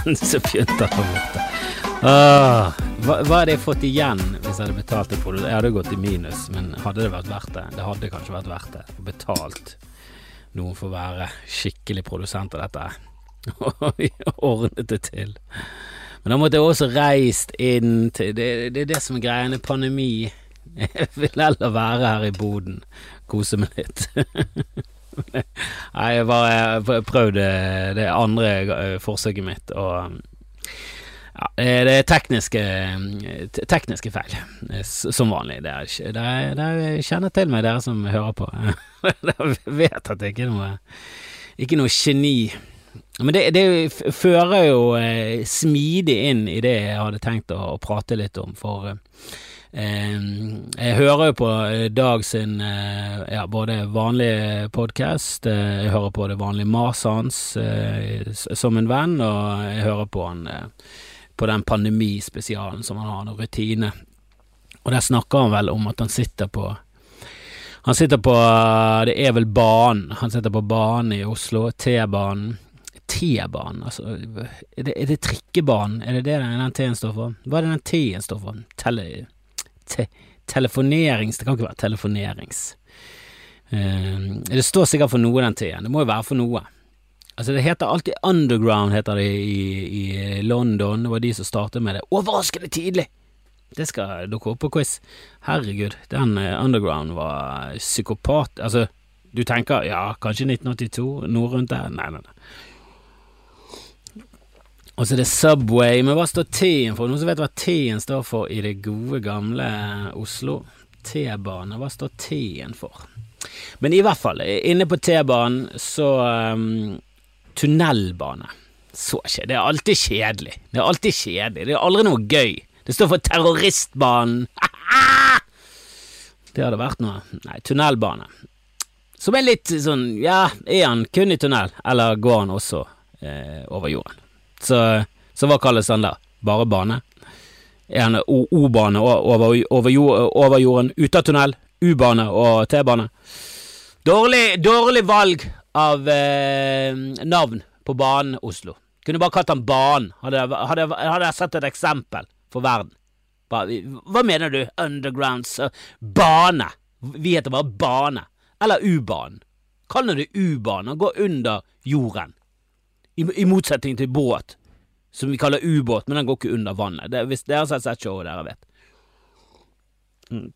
igjen så begynte å. Ah, hva, hva hadde jeg fått igjen hvis jeg hadde betalt en produsent? Jeg hadde gått i minus, men hadde det vært verdt det? Det hadde kanskje vært verdt det. Å betalt noen for å være skikkelig produsent av dette. Og ordnet det til. Men da måtte jeg også reist inn til Det, det er det som er greiene. pandemi. Jeg vil heller være her i boden. Kose meg litt. Nei, jeg bare prøvde det andre eh, forsøket mitt, og ja, det er tekniske, tekniske feil, eh, som vanlig. Det er, det det er, kjenner til meg, dere som hører på. Dere vet at det ikke er noe, ikke noe geni. Men det, det, fører jo eh, smidig inn i det jeg hadde tenkt å prate litt om, for jeg hører jo på eh, Dag sin eh, ja, både vanlige podkast, eh, jeg hører på det vanlige maset hans som en venn, og jeg hører på han på den pandemispesialen som han har, noen rutine. Og der snakker han vel om at han sitter på Han sitter på Det er vel banen. Han sitter på banen i Oslo, T-banen. T-banen, altså er det, er det trikkebanen? Er det det den T-en står for? Hva er det den T-en står for? Telle te telefonerings Det kan ikke være telefonerings. Uh, det står sikkert for noe, den T-en. Det må jo være for noe. Altså Det heter alltid Underground, heter det i, i London. Det var de som startet med det. Overraskende tidlig! Det skal dukke opp på quiz. Herregud, den uh, Underground var psykopat. Altså, du tenker ja, kanskje 1982, noe rundt der? Nei, nei, nei. Og så er det Subway, men hva står T-en for? Noen som vet hva T-en står for i det gode, gamle Oslo? T-bane, hva står T-en for? Men i hvert fall, inne på T-banen så um, Tunnelbane. Så ikke, det er alltid kjedelig. Det er alltid kjedelig, det er aldri noe gøy. Det står for Terroristbanen. det hadde vært noe. Nei, tunnelbane. Som er litt sånn, ja, er han kun i tunnel, eller går han også eh, over jorden? Så, så kalles den da? Bare bane? En O-bane over, over, over, jorden, ute av tunnel, U-bane og T-bane? Dårlig, dårlig, valg av eh, navn på banen Oslo. Kunne bare kalt den Banen, hadde, hadde, hadde jeg sett et eksempel for verden. Hva mener du, Undergrounds bane? Vi heter bare Bane. Eller U-banen. Kall det U-bane, gå under jorden. I, I, motsetning til båt, som vi kaller ubåt, men den går ikke under vannet. Det, hvis dere har sett showet, dere vet. Mm.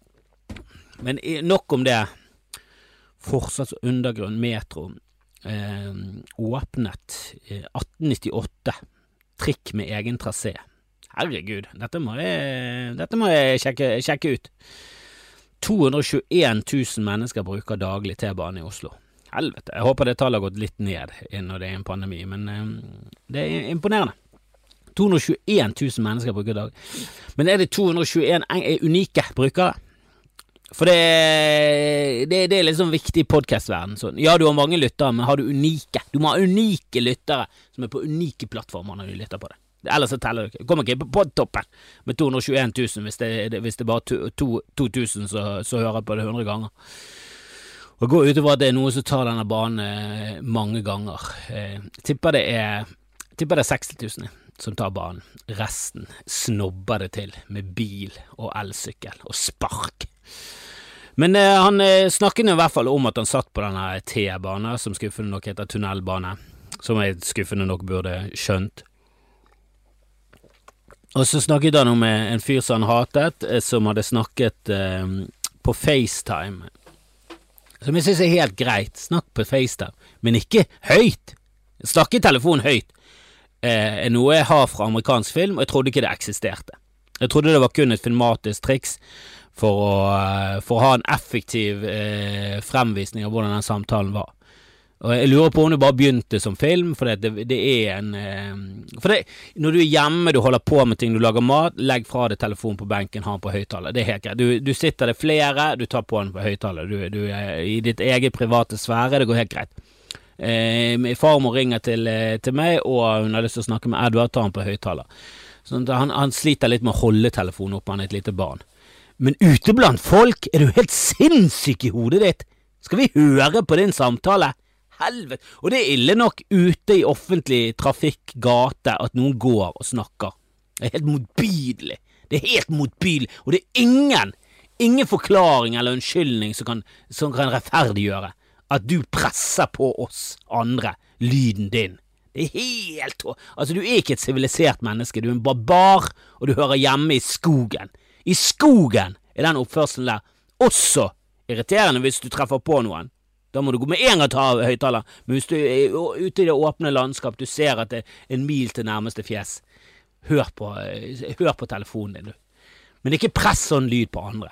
Men nok om det. Forsvars undergrunn, metro, eh, åpnet eh, 1898. Trikk med egen trasé. Herregud, dette må jeg, dette må jeg sjekke, sjekke ut. 221 000 mennesker bruker daglig T-bane i Oslo. Helvete. Jeg håper det tallet har gått litt ned når det er en pandemi, men um, det er imponerende. 221 000 mennesker bruker dag. Men er det 221 unike brukere? For det, det, det er liksom viktig i podkastverden. Sånn. Ja, du har mange lyttere, men har du unike? Du må ha unike lyttere som er på unike plattformer når de lytter på det. Ellers så teller du ikke. Kommer ikke på toppen med 221 000 hvis det, hvis det er bare 2000 som hører på det 100 ganger. Og går utover at det er noen som tar denne banen eh, mange ganger. Eh, tipper det er tipper det er 60 000 som tar banen. Resten snobber det til med bil og elsykkel og spark. Men eh, han eh, snakket i hvert fall om at han satt på denne T-banen, som skuffende nok heter tunnelbane, som jeg skuffende nok burde skjønt. Og så snakket han om eh, en fyr som han hatet, eh, som hadde snakket på FaceTime som jeg synes er helt greit. Snakk på FaceTime, men ikke høyt. Snakke i telefon høyt eh, noe jeg har fra amerikansk film, og jeg trodde ikke det eksisterte. Jeg trodde det var kun et filmatisk triks for å, eh, for å ha en effektiv eh, fremvisning av hvordan den samtalen var. Og Jeg lurer på om det bare begynte som film, for det, det, er en eh, For det, når du er hjemme, du holder på med ting, du lager mat, legg fra deg telefonen på benken, ha den på høyttaler. Det er helt greit. Du, du sitter det flere, du tar på den på høyttaler. Du, du, er i ditt eget private sfære, det går helt greit. Eh, farmor ringer til, eh, til, meg, og hun har lyst til å snakke med Edvard, tar den på høyttaler. Sånn han, han, sliter litt med å holde telefonen oppe, han er et lite barn. Men ute blant folk, er du helt sinnssyk i hodet ditt? Skal vi høre på din samtale? Helvete! Og det er ille nok ute i offentlig trafikk, gate, at noen går og snakker. Det er helt motbydelig. Det er helt motbydelig, og det er ingen, ingen forklaring eller unnskyldning som kan, som kan rettferdiggjøre at du presser på oss andre lyden din. Det er helt Altså, du er ikke et sivilisert menneske, du er en barbar, og du hører hjemme i skogen. I skogen er den oppførselen der også irriterende hvis du treffer på noen. Da må du gå med en gang ta av høyttaler, men hvis du er ute i det åpne landskap, du ser at det er en mil til nærmeste fjes, hør på, hør på telefonen din, du. Men ikke press sånn lyd på andre.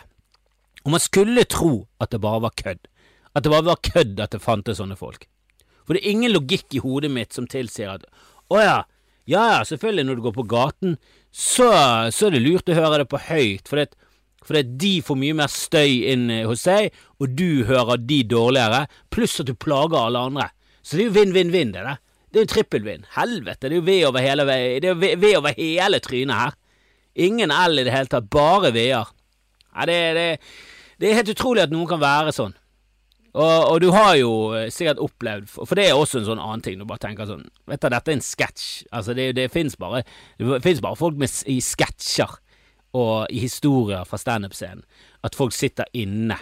Og man skulle tro at det bare var kødd. At det bare var kødd at det fantes sånne folk. For det er ingen logikk i hodet mitt som tilsier at å ja, ja ja, selvfølgelig når du går på gaten, så, så er det lurt å høre det på høyt, for det, for det, de får mye mer støy inn eh, hos deg, og du hører de dårligere, pluss at du plager alle andre. Så det er jo vinn-vinn-vinn, det der. Det er jo trippelvinn. Helvete, det er jo ved over hele, det er ved over hele trynet her. Ingen L i det hele tatt, bare V-er. Ja, det, det, det er helt utrolig at noen kan være sånn. Og, og, du har jo eh, sikkert opplevd For det er også en sånn annen ting. Du bare tenker sånn Vet du, dette er en sketsj. Altså, det, det fins bare, bare, folk med, i sketsjer og i historier fra standup-scenen. At folk sitter inne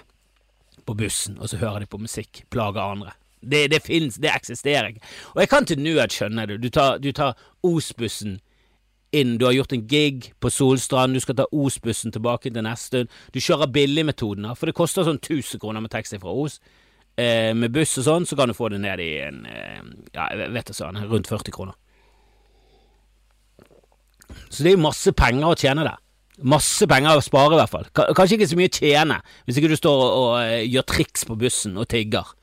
på bussen, og så hører de på musikk. Plager andre. Det, det fins, det eksisterer ikke. Og jeg kan til nød skjønne det. Du tar, du tar Os-bussen inn, du har gjort en gig på Solstrand, du skal ta Os-bussen tilbake til neste stund. Du kjører billigmetoden, for det koster sånn 1000 kroner med taxi fra Os. Eh, med buss og sånn, så kan du få det ned i en eh, Ja, jeg vet det sånn, rundt 40 kroner. Så det er masse penger å tjene der. Masse penger å spare, i hvert fall. Kanskje ikke så mye å tjene, hvis ikke du står og, og, eh, gjør triks på bussen og tigger.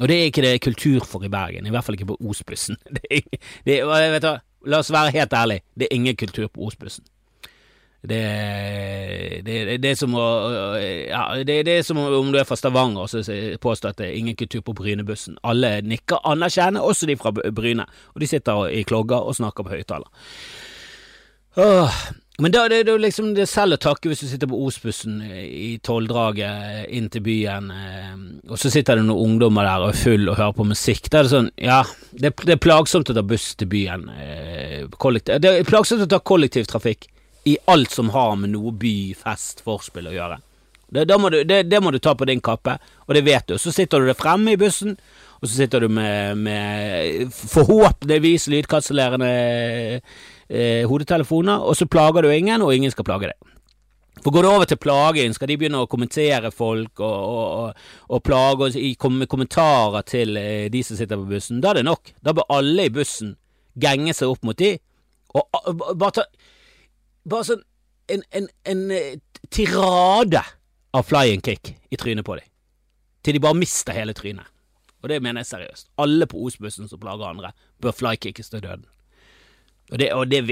Og det er ikke det kultur for i Bergen, i hvert fall ikke på Osbussen. La oss være helt ærlig, det er ingen kultur på Os-bussen. Det, det, det, det, er som å ja, det, er som om du er fra Stavanger og påstår at det er ingen kultur på Brynebussen. Alle nikker anerkjenner, også de fra Bryne, og de sitter i klogger og snakker på høyttaler. Men da det er det liksom det selv å takke hvis du sitter på Osbussen i tolvdraget inn til byen, eh, og så sitter det noen ungdommer der og er full og hører på musikk. Da er det sånn, ja, det, det er plagsomt å ta buss til byen. Kollektiv, det er plagsomt å ta kollektivtrafikk i alt som har med noe by, fest, forspill å gjøre. Det, må du, det, må du, ta på din kappe, og det vet du. Så sitter du der fremme i bussen, og så sitter du med, med forhåpentligvis lydkansellerende eh, hodetelefoner, og så plager du ingen, og ingen skal plage deg. For Går det over til plaging, skal de begynne å kommentere folk og, og, og, plage og komme med kommentarer til eh, de som sitter på bussen, da er det nok. Da bør alle i bussen genge seg opp mot de, og bare ta bare sånn en, en, en eh, tirade av flying kick i trynet på dem. Til de bare mister hele trynet. Og det mener jeg seriøst. Alle på Os-bussen som plager andre, bør flykickes til døden. Og, det, og det,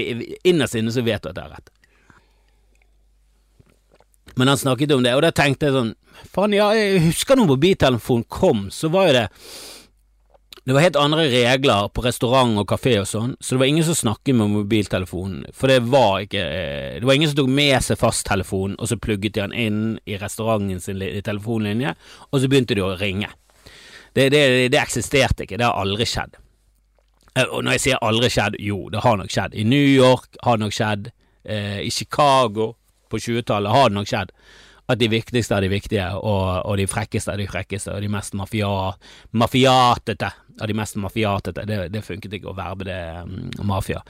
innerst inne så vet du at det er rett. Men han snakket om det, og da tenkte jeg sånn Faen, ja, jeg husker når mobiltelefonen kom, så var jo det det var helt andre regler på restaurant og kafé og sånn, så det var ingen som snakket med mobiltelefonen. For det var ikke eh, Det var ingen som tok med seg fasttelefonen, og så plugget de den inn i restauranten sin i telefonlinje, og så begynte de å ringe. Det, det, det eksisterte ikke. Det har aldri skjedd. Eh, og når jeg sier aldri skjedd, jo, det har nok skjedd. I New York har nok skjedd. Eh, I Chicago på 20-tallet har det nok skjedd at de viktigste er de viktige, og, og de frekkeste er de frekkeste, og de mest mafia, mafiatete av de mest mafiatete. Det, det funket ikke å verbe det um, mafia.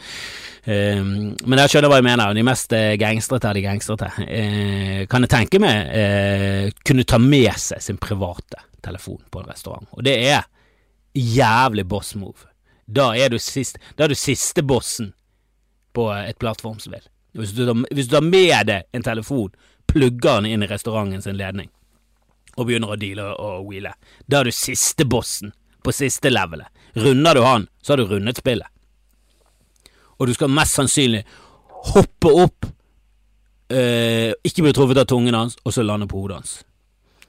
Um, men jeg skjønner hva jeg mener. De mest uh, gangstrete av de gangstrete uh, kan jeg tenke meg uh, kunne ta med seg sin private telefon på en restaurant. Og det er jævlig boss move. Da er du, sist, da er du siste bossen på et plattformspill. Hvis du, hvis du tar med deg en telefon plugger den inn i restauranten sin ledning og begynner å deale og wheele. Da er du siste bossen på siste levelet. Runder du han, så har du rundet spillet. Og du skal mest sannsynlig hoppe opp, øh, ikke bli truffet av tungen hans, og så lande på hodet hans.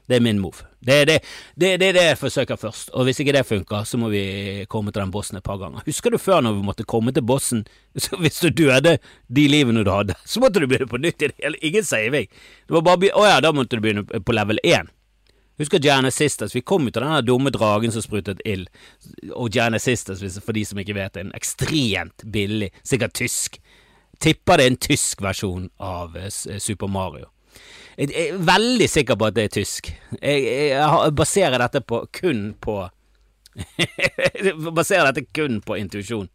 Det er min move. Det er det, det, det, det, jeg forsøker først, og hvis ikke det funker, så må vi komme til den bossen et par ganger. Husker du før når vi måtte komme til bossen, så hvis du døde de livene du hadde, så måtte du begynne på nytt i det hele, ingen saving. Det var bare, å ja, da måtte du begynne på level 1. Husker Janice Sisters? Vi kom ut av den dumme dragen som sprutet ild. Og Janice Sisters, for de som ikke vet, er en ekstremt billig, sikkert tysk. Tipper det er en tysk versjon av eh, Super Mario. Jeg er veldig sikker på at det er tysk. Jeg, jeg baserer dette på, kun på Baserer dette kun på intuisjon.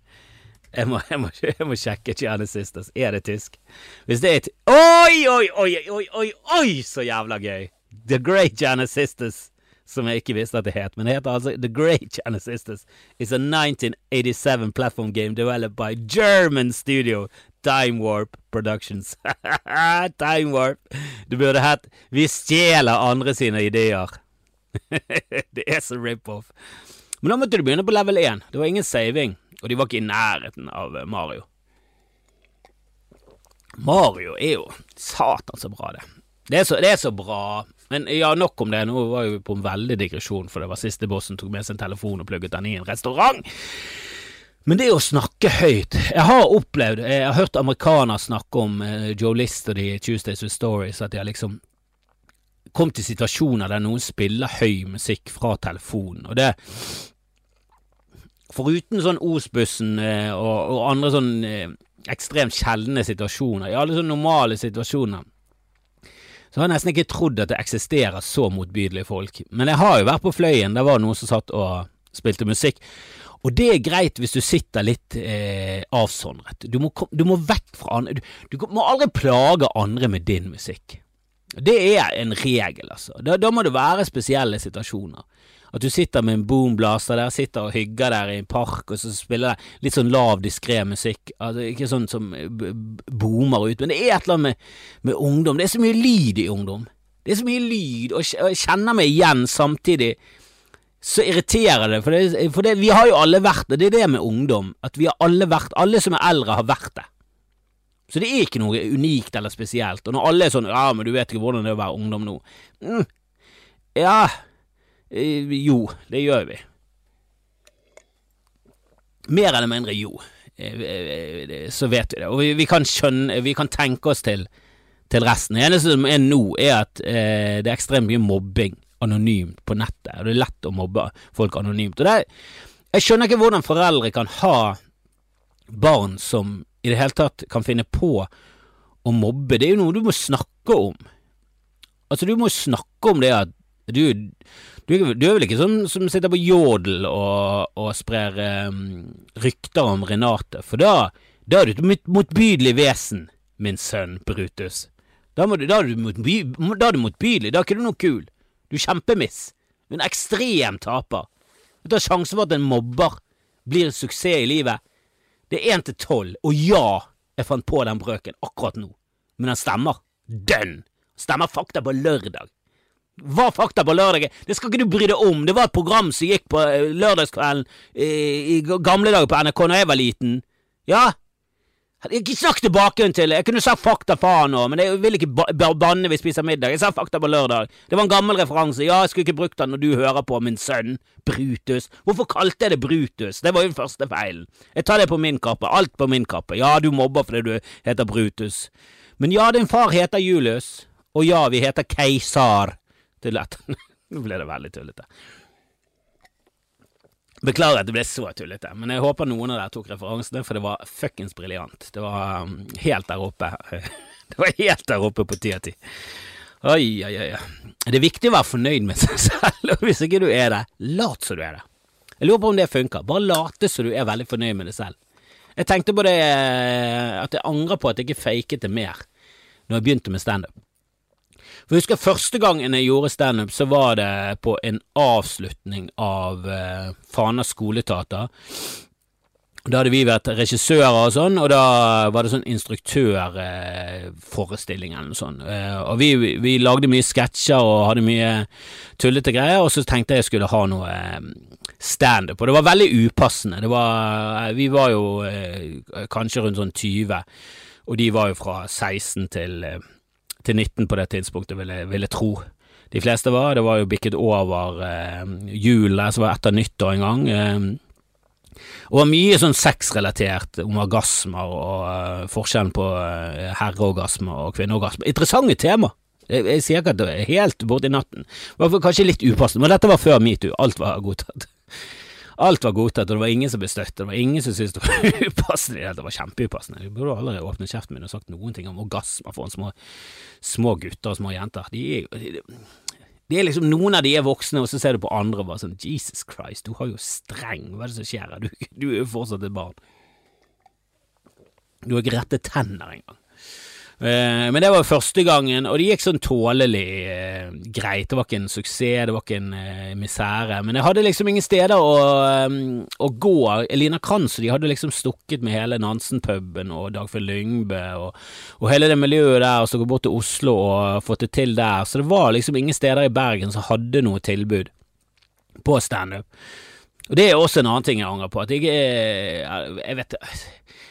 Jeg må, jeg, må, jeg må, sjekke Gianni Sisters. Er det tysk? Hvis det er et Oi, oi, oi, oi, oi, oi, så jævla gøy! The Great Gianni Sisters, som jeg ikke visste at det het. Men det heter altså The Great Gianni Sisters. It's a 1987 platform game developed by German studio Time Warp Productions. Time Warp! Du burde hett Vi stjeler andre sine ideer. det er så rip-off. Men da måtte du begynne på level 1. Det var ingen saving, og de var ikke i nærheten av Mario. Mario er jo satan så bra, det. Det er så, det er så bra. Men ja, nok om det. Nå var vi på en veldig digresjon, for det var siste bossen tok med seg en telefon og plugget den i en restaurant. Men det å snakke høyt Jeg har opplevd Jeg har hørt amerikanere snakke om uh, Joe List og de Tuesdays with Stories, at de har liksom kommet til situasjoner der noen spiller høy musikk fra telefonen, og det Foruten sånn Os-bussen uh, og, og, andre sånn uh, ekstremt sjeldne situasjoner, i alle sånne normale situasjoner, så har jeg nesten ikke trodd at det eksisterer så motbydelige folk. Men jeg har jo vært på Fløyen, der var noen som satt og spilte musikk. Og det er greit hvis du sitter litt eh, avsondret. Du må, du må, vekk fra andre. Du, du, må aldri plage andre med din musikk. Det er en regel, altså. Da, da må det være spesielle situasjoner. At du sitter med en boomblaster der, sitter og hygger der i en park, og så spiller det litt sånn lav, diskré musikk. Altså, ikke sånn som boomer ut, men det er et eller annet med, med, ungdom. Det er så mye lyd i ungdom. Det er så mye lyd, og jeg kjenner meg igjen samtidig så irriterer det, for, det, for det, vi har jo alle vært det. Det er det med ungdom, at vi har alle vært Alle som er eldre, har vært det. Så det er ikke noe unikt eller spesielt. Og når alle er sånn Ja, men du vet ikke hvordan det er å være ungdom nå. Mm. Ja eh, Jo, det gjør vi. Mer eller mindre jo. Eh, eh, så vet vi det. Og vi, vi kan skjønne Vi kan tenke oss til, til resten. Det eneste som er nå, er at eh, det er ekstremt mye mobbing anonymt på nettet. og Det er lett å mobbe folk anonymt. Og det, jeg skjønner ikke hvordan foreldre kan ha barn som i det hele tatt kan finne på å mobbe. Det er jo noe du må snakke om. Altså, du må snakke om det at du, du, du er vel ikke sånn som sitter på Jodel og, og sprer um, rykter om Renate, for da, da er du et motbydelig vesen, min sønn Brutus. Da, du, da, er du motbydelig, da er ikke du noe kul. Du kjempemiss. Du er en ekstrem taper. Du tar sjansen for at en mobber blir en suksess i livet. Det er én til tolv, og ja, jeg fant på den brøken akkurat nå, men den stemmer. Dønn! Stemmer fakta på lørdag. Hva fakta på lørdag? Det skal ikke du bry deg om. Det var et program som gikk på eh, lørdagskvelden i, i gamle dager på NRK da jeg var liten. Ja, ikke snakk tilbake til Jeg kunne sagt fakta faen nå, men jeg vil ikke banne vi spiser middag. Jeg sa fakta på lørdag. Det var en gammel referanse. Ja, jeg skulle ikke brukt den når du hører på min sønn, Brutus. Hvorfor kalte jeg det Brutus? Det var jo den første feilen. Jeg tar det på min kappe. Alt på min kappe. Ja, du mobber fordi du heter Brutus. Men ja, din far heter Julius. Og ja, vi heter Keisar. Til dette, Nå ble det veldig tullete. Beklager at det ble så tullete, men jeg håper noen av dere tok referansene, for det var fuckings briljant. Det var um, helt der oppe. det var helt der oppe på ti av ti. Oi, oi, oi. Det er viktig å være fornøyd med seg selv, og hvis ikke du er det, lat som du er det. Jeg lurer på om det funker. Bare late som du er veldig fornøyd med deg selv. Jeg tenkte på det eh, at jeg angrer på at jeg ikke faket det mer når jeg begynte med standup. For jeg husker første gangen jeg gjorde standup, så var det på en avslutning av eh, Fana skoleetater. Da hadde vi vært regissører og sånn, og da var det sånn instruktørforestilling eller noe sånt. Eh, og vi, vi, lagde mye sketsjer og hadde mye tullete greier, og så tenkte jeg jeg skulle ha noe eh, standup, og det var veldig upassende. Var, eh, vi var jo kanskje rundt sånn 20, og de var jo fra 16 til til 19 på det tidspunktet, vil jeg, vil jeg tro. De fleste var. Det var jo bikket over eh, julet, som var etter nyttår en gang. Eh, og mye sånn sexrelatert om orgasmer og uh, forskjellen på uh, herreorgasmer og kvinneorgasmer. Interessante tema. Jeg, jeg sier ikke at det er helt borti natten. Var kanskje litt upassende, men dette var før metoo. Alt var godtatt. Alt var godtatt, og det var ingen som ble støtt. Det var ingen som syntes det var upassende. Det var kjempeupassende. Jeg burde aldri åpnet kjeften min og sagt noen ting om orgasmer for en små, små gutter og små jenter. De er jo de, de er liksom, Noen av de er voksne, og så ser du på andre og bare sånn Jesus Christ, du har jo streng, hva er det som skjer her? Du, du er jo fortsatt et barn. Du har ikke rette tenner engang. Eh, men det var første gangen, og det gikk sånn tålelig eh, greit. Det var ikke en suksess, det var ikke en eh, misere. Men jeg hadde liksom ingen steder å, å gå. Elina Kranz de hadde liksom stukket med hele Nansen-puben og Dagfjell Lyngbø og, og, hele det miljøet der, og så gå bort til Oslo og fått det til der. Så det var liksom ingen steder i Bergen som hadde noe tilbud på standup. Og det er også en annen ting jeg angrer på. At jeg, jeg vet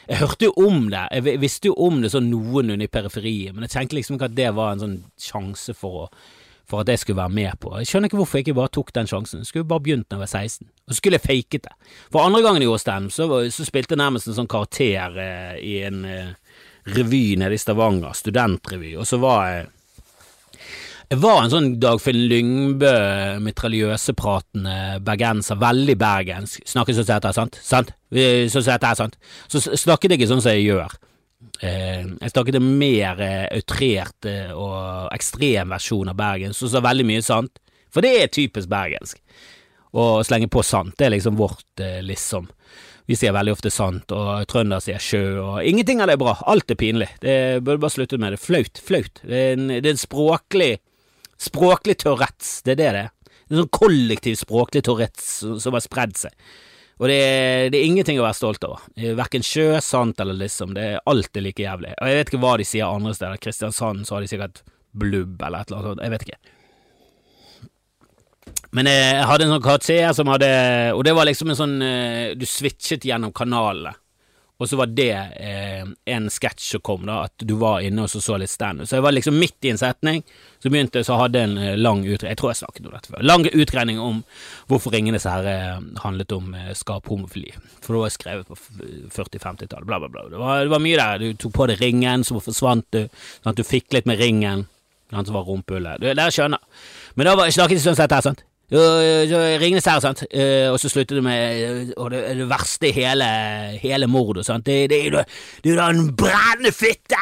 jeg hørte jo om det, jeg visste jo om det sånn noenlunde i periferiet, men jeg tenkte liksom ikke at det var en sånn sjanse for, å, for at jeg skulle være med på. Jeg skjønner ikke hvorfor jeg ikke bare tok den sjansen. Jeg skulle bare begynt da jeg var 16, og så skulle jeg faket det. For andre gangen i gjorde så, så, spilte jeg nærmest en sånn karakter eh, i en eh, revy nede i Stavanger, studentrevy, og så var jeg jeg var en sånn Dagfinn Lyngbø, mitraljøsepratende bergenser, veldig bergensk. Snakket sånn som dette, sant? sant? Sånn som dette, sant? Så snakket jeg ikke sånn som jeg gjør. Eh, jeg snakket en mer eh, outrert eh, og ekstrem versjon av bergensk, som sa veldig mye sant. For det er typisk bergensk. Å slenge på sant, det er liksom vårt liksom. Vi sier veldig ofte sant, og trønder sier sjø, og ingenting av det er bra. Alt er pinlig. Det burde bare slutte med det. Flaut, flaut. Det er en, det er en språklig Språklig Tourettes, det er det det er. Det sånn kollektiv språklig Tourettes som har spredd seg. Og det er, det er, ingenting å være stolt over. Verken sjø, sant eller liksom. Det er alltid like jævlig. Og jeg vet ikke hva de sier andre steder. Kristiansand så har de sikkert blubb eller et eller annet sånt. Jeg vet ikke. Men jeg hadde en sånn karakter som hadde Og det var liksom en sånn eh, Du switchet gjennom kanalene. Og så var det eh, en sketsj som kom, da, at du var inne og så, så litt standup. Så jeg var liksom midt i en setning, så begynte jeg, så hadde jeg en eh, lang utredning Jeg tror jeg snakket om dette før. Lang utredning om hvorfor Ringenes herre eh, handlet om eh, skaphomofili. For det var skrevet på 40-50-tallet, bla, bla, bla. Det var, det var, mye der. Du tok på deg ringen, så forsvant du. Sånn at du fikk litt med ringen. Han som var rumpehullet. jeg skjønner. Men da var, jeg snakket ikke sånn sett her, sant. Ringnes her, sant, og så slutter det med og det, det verste i hele, hele mordet, sant, det, det, det, det er jo den brennende fitte!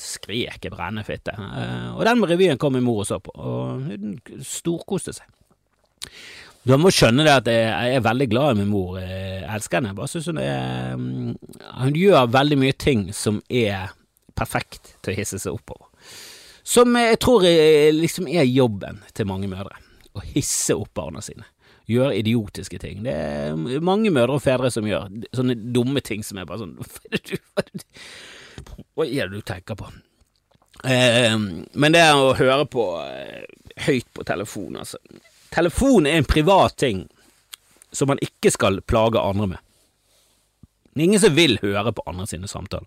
Skrek jeg brennende fitte. Og den revyen kom min mor og så på, og hun storkoste seg. Du må skjønne det at jeg er veldig glad i min mor, jeg elsker henne. Bare synes hun er Hun gjør veldig mye ting som er perfekt til å hisse seg oppover. Som jeg tror liksom er jobben til mange mødre å hisse opp barna sine. Gjøre idiotiske ting. Det er mange mødre og fedre som gjør sånne dumme ting som er bare sånn Hva er det du tenker på? Eh, men det å høre på eh, høyt på telefon, altså Telefon er en privat ting som man ikke skal plage andre med. Det er ingen som vil høre på andre sine samtaler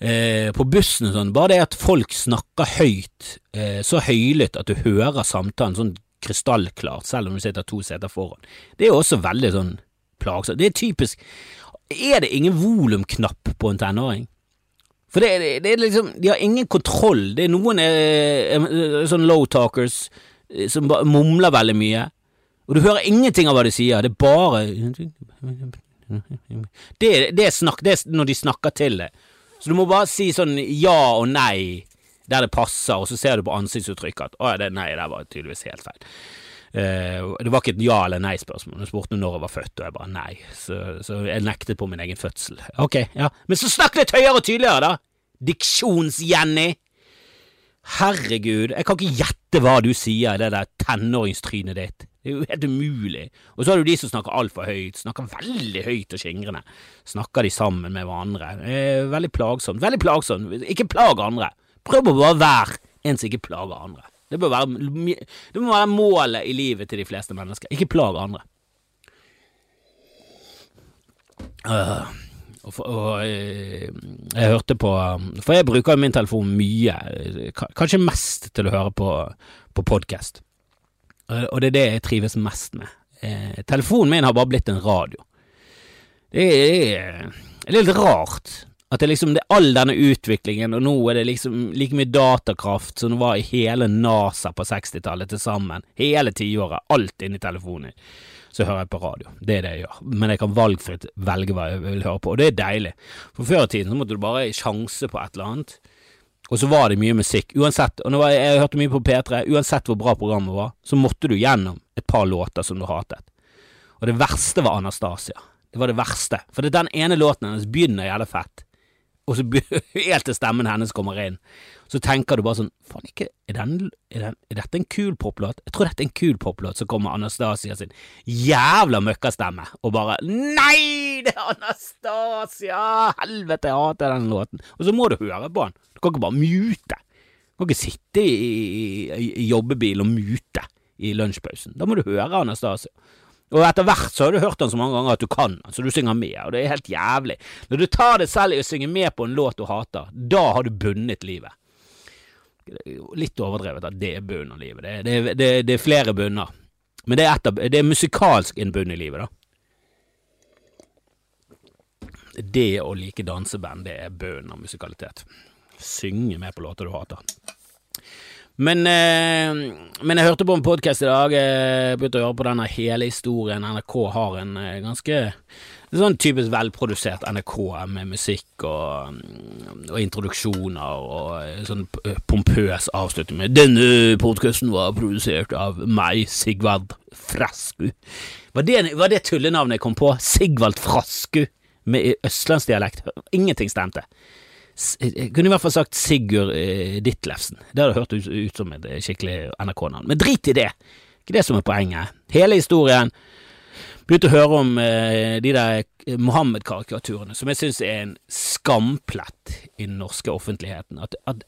eh, på bussen sånn, bare det at folk snakker høyt, eh, så høylytt at du hører samtalen sånn krystallklart, selv om du sitter to seter foran, det er jo også veldig sånn plagsomt. Det er typisk Er det ingen volumknapp på en tenåring? For det, det, det, er liksom De har ingen kontroll. Det er noen eh, eh sånn low talkers eh, som bare mumler veldig mye, og du hører ingenting av hva de sier. Det er bare Det, det er snakk, det er når de snakker til deg. Så du må bare si sånn ja og nei der det passer, og så ser du på ansiktsuttrykket at å ja, det nei det var tydeligvis helt feil. Uh, det var ikke et ja eller nei-spørsmål. Du spurte når jeg var født, og jeg bare nei. Så, så, jeg nektet på min egen fødsel. Ok, ja. Men så snakk litt høyere og tydeligere, da! Diksjons-Jenny! Herregud, jeg kan ikke gjette hva du sier i det der tenåringstrynet ditt. Det er jo helt umulig. Og så har du de som snakker altfor høyt, snakker veldig høyt og skingrende. Snakker de sammen med hverandre. Er veldig plagsomt. Veldig plagsomt. Ikke plag andre. Prøv å bare være en som ikke plager andre. Det, bør være, det må være målet i livet til de fleste mennesker. Ikke plag andre. Uh, og, og jeg, jeg, hørte på For jeg bruker min telefon mye, kanskje mest til å høre på, på podkast. Eh, og det er det jeg trives mest med. Eh, telefonen min har bare blitt en radio. Det er, det er litt rart At det liksom det er all denne utviklingen, og nå er det liksom like mye datakraft som det var i hele NASA på 60-tallet til sammen. Hele tiåret. Alt inni telefonen. Så hører jeg på radio. Det er det jeg gjør. Men jeg kan valgfritt velge hva jeg vil høre på, og det er deilig. For før i tiden så måtte du bare sjanse på et eller annet. Og så var det mye musikk. Uansett, og jeg, jeg hørte mye på P3, uansett hvor bra programmet var, så måtte du gjennom et par låter som du hatet. Og det verste var Anastasia. Det var det verste. For det er den ene låten hennes begynner jævlig fett og så helt til stemmen hennes kommer inn, så tenker du bare sånn Faen, ikke er, den, er, den, er, dette en kul poplåt? Jeg tror dette er en kul poplåt. Så kommer Anastasia sin jævla møkkastemme og bare Nei, det er Anastasia! Helvete, jeg hater den låten. Og så må du høre på den. Du kan ikke bare mute. Du kan ikke sitte i, i, i jobbebil og mute i lunsjpausen. Da må du høre Anastasia. Og etter hvert så har du hørt den så mange ganger at du kan den, så du synger med, og det er helt jævlig. Når du tar det selv i å synge med på en låt du hater, da har du bundet livet. Litt overdrevet at det er bunnen av livet. Det, det, det, det, er flere bunner. Men det er, av, det er musikalsk en bunn i livet, da. Det å like danseband, det er bunnen av musikalitet. Synge med på låter du hater. Men, eh, men, jeg hørte på en podkast i dag, jeg begynte å høre på denne hele historien. NRK har en eh, ganske sånn typisk velprodusert NRK med musikk og, og introduksjoner og eh, sånn pompøs avslutning med 'Denne podkasten var produsert av meg, Sigvald Frasku'. Var det, var det tullenavnet jeg kom på? Sigvald Frasku med østlandsdialekt? Ingenting stemte. Jeg kunne i hvert fall sagt Sigurd eh, Ditlevsen. Det hadde hørt ut, ut som et eh, skikkelig NRK-navn. Men drit i det! Ikke det som er poenget. Hele historien begynte å høre om eh, de der eh, Mohammed-karikaturene, som jeg syns er en skamplett i den norske offentligheten. At, at,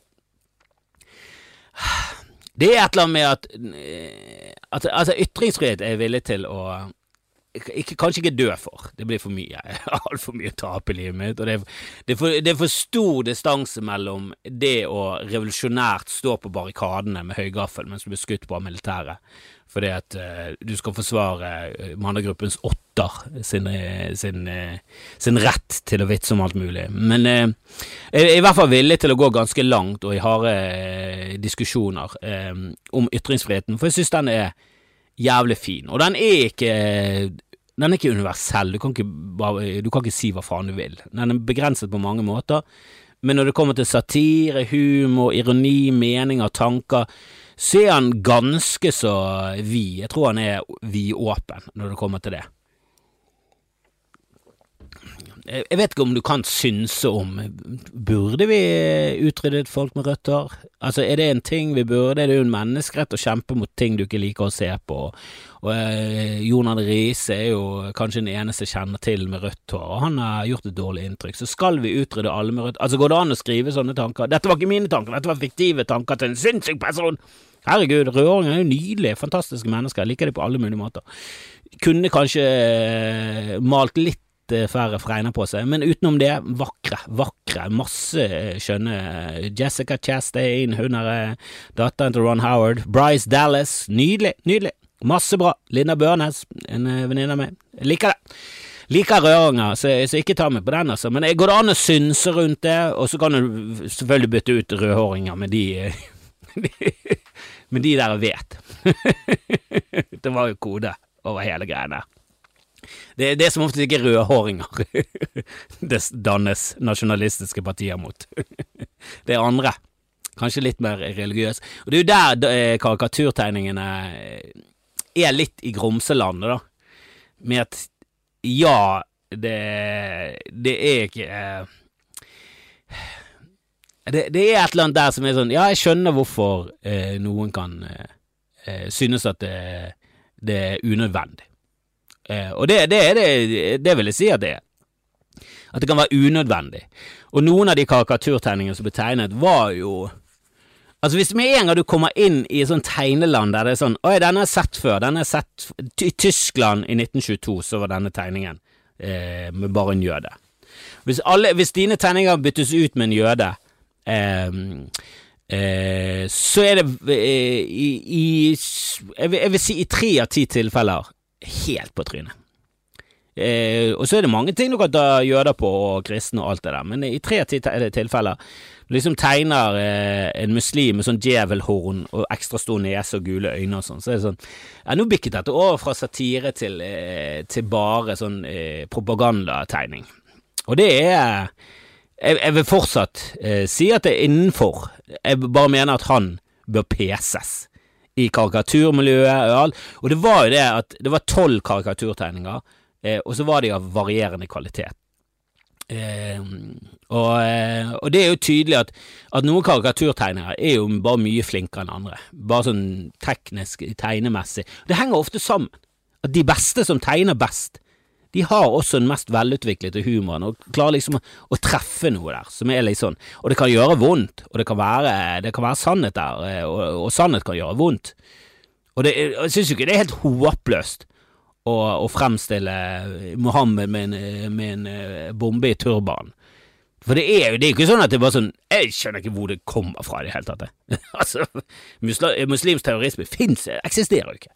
Det er et eller annet med at, eh, at altså, ytringsfrihet er jeg villig til å ikke, kanskje ikke dø for. Det blir for mye. Altfor mye å tape i livet mitt. Og det er, det, er for, det er, for, stor distanse mellom det å revolusjonært stå på barrikadene med høygaffel mens du blir skutt på av militæret, fordi at uh, du skal forsvare uh, mannergruppens åtter sin, uh, sin, sin, rett til å vitse om alt mulig. Men jeg er i hvert fall villig til å gå ganske langt og i harde diskusjoner om ytringsfriheten, for jeg synes den er jævlig fin. Og den er ikke den er ikke universell. Du kan ikke, du kan ikke si hva faen du vil. Den er begrenset på mange måter. Men når det kommer til satire, humor, ironi, meninger, tanker, så er han ganske så vid. Jeg tror han er vidåpen når det kommer til det. Jeg vet ikke om du kan synse om Burde vi utryddet folk med rødt hår? Altså, er det en ting vi burde? Er det jo en menneskerett å kjempe mot ting du ikke liker å se på? Og eh, Jon Riise er jo kanskje den eneste jeg kjenner til med rødt hår, og han har gjort et dårlig inntrykk. Så skal vi utrydde alle med rødt Altså, går det an å skrive sånne tanker? Dette var ikke mine tanker, dette var fiktive tanker til en sinnssyk person! Herregud, rødhåringer er jo nydelige, fantastiske mennesker, jeg liker dem på alle mulige måter. Kunne kanskje eh, malt litt Eh, færre fregner på seg, men utenom det, vakre, vakre, masse eh, skjønne. Eh, Jessica Chastain, hun er datteren til Ron Howard. Bryce Dallas, nydelig, nydelig. Masse bra. Linda Børnes, en venninne av meg. Liker det. Liker røringer, så, så, ikke ta meg på den, altså. Men går det an å synse rundt det, og så kan du selvfølgelig bytte ut rødhåringer med de Med de der vet. det var jo kode over hele greia der. Det, det er som oftest ikke rødhåringer det dannes nasjonalistiske partier mot. Det er andre. Kanskje litt mer religiøse. Og det er jo der eh, karikaturtegningene eh, er litt i grumselandet, da. Med at ja, det, det er ikke eh, det, det, er et eller annet der som er sånn Ja, jeg skjønner hvorfor eh, noen kan eh, synes at det, det er unødvendig. Eh, og det, det, det, det, vil jeg si at det er. At det kan være unødvendig. Og noen av de karikaturtegningene som ble tegnet, var jo Altså Hvis med en gang du kommer inn i et sånt tegneland der det er sånn Oi, denne har jeg sett før. Denne jeg sett I Tyskland i 1922 så var denne tegningen eh, med bare en jøde. Hvis, alle, hvis dine tegninger byttes ut med en jøde eh, eh, så er det eh, i, i jeg, vil, jeg vil si i tre av ti tilfeller helt på trynet. Eh, og så er det mange ting du kan ta jøder på, og kristne og alt det der, men i tre tilfeller liksom tegner eh, en muslim med sånn djevelhorn og ekstra stor nese og gule øyne og sånn, så er det sånn Ja, nå bikket dette over fra satire til, eh, til bare sånn eh, propagandategning. Og det er jeg, jeg, vil fortsatt eh, si at det er innenfor. Jeg bare mener at han bør peses i karikaturmiljøet og alt. Og det var jo det at det var tolv karikaturtegninger, eh, og så var de av varierende kvalitet. Eh, og, og, det er jo tydelig at, at noen karikaturtegnere er jo bare mye flinkere enn andre. Bare sånn teknisk, tegnemessig. Det henger ofte sammen. At de beste som tegner best, de har også den mest velutviklede humoren og klarer liksom å, å, treffe noe der som er litt sånn Og det kan gjøre vondt, og det kan være, det kan være sannhet der, eh, og, og, sannhet kan gjøre vondt. Og det, jeg syns jo ikke det er helt håpløst å, å fremstille Mohammed med en, med en eh, bombe i turbanen. For det er jo det er ikke sånn at det er bare sånn Jeg skjønner ikke hvor det kommer fra i det hele tatt. altså, muslimsk terrorisme fins, eksisterer jo ikke.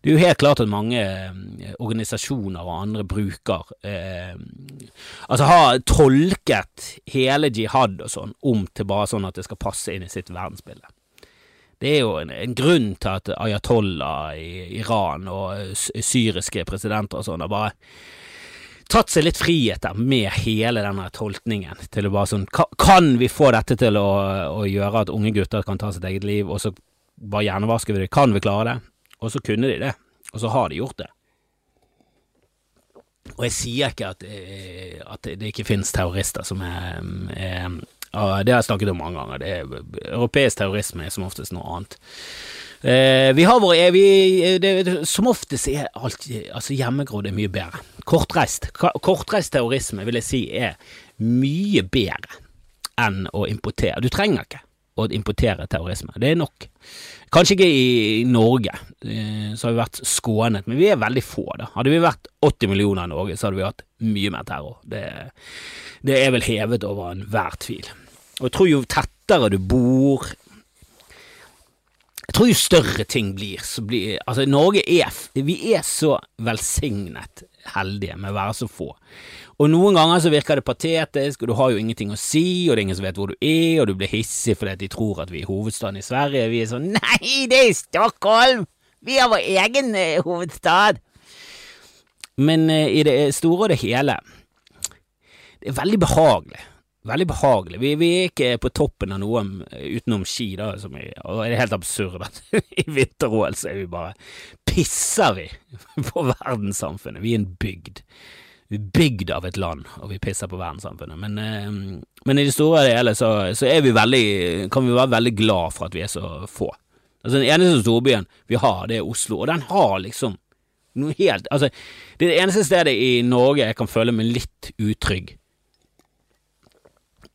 Det er jo helt klart at mange eh, organisasjoner og andre bruker eh, Altså har tolket hele jihad og sånn om til bare sånn at det skal passe inn i sitt verdensbilde. Det er jo en, en grunn til at ayatollah i Iran og syriske presidenter og sånn har bare tatt seg litt friheter med hele denne tolkningen. Til å bare sånn Kan vi få dette til å, å gjøre at unge gutter kan ta sitt eget liv, og så bare hjernevasker vi det? Kan vi klare det? Og så kunne de det. Og så har de gjort det. Og jeg sier ikke at, eh, at det ikke finnes terrorister som er, er det har jeg snakket om mange ganger. Det er, europeisk terrorisme er som oftest noe annet. Eh, vi har våre vi, det, Som oftest er alt altså hjemmegrodd er mye bedre. Kortreist Kortreist terrorisme vil jeg si er mye bedre enn å importere. Du trenger ikke å importere terrorisme. Det er nok. Kanskje ikke i Norge, eh, så har vi vært skånet, men vi er veldig få, da. Hadde vi vært 80 millioner i Norge, så hadde vi hatt mye mer terror. Det, det er vel hevet over enhver tvil. Og jeg tror jo tettere du bor Jeg tror jo større ting blir, blir Altså, Norge er Vi er så velsignet heldige med å være så få. Og noen ganger så virker det patetisk, og du har jo ingenting å si, og det er ingen som vet hvor du er, og du blir hissig fordi de tror at vi er hovedstaden i Sverige. Vi er sånn Nei, det er Stockholm! Vi har vår egen eh, hovedstad! Men eh, i det store og det hele, det er veldig behagelig. Veldig behagelig. Vi, vi, er ikke på toppen av noe utenom ski, da, som er, og det er helt absurd at i vinter-OL så er vi bare Pisser vi på verdenssamfunnet? Vi er en bygd vi er bygd av et land, og vi pisser på verdenssamfunnet. Men, eh, men i det store og hele så, så, er vi veldig, kan vi være veldig glad for at vi er så få. Altså Den eneste storbyen vi har, det er Oslo, og den har liksom noe helt Altså, det er det eneste stedet i Norge jeg kan føle meg litt utrygg.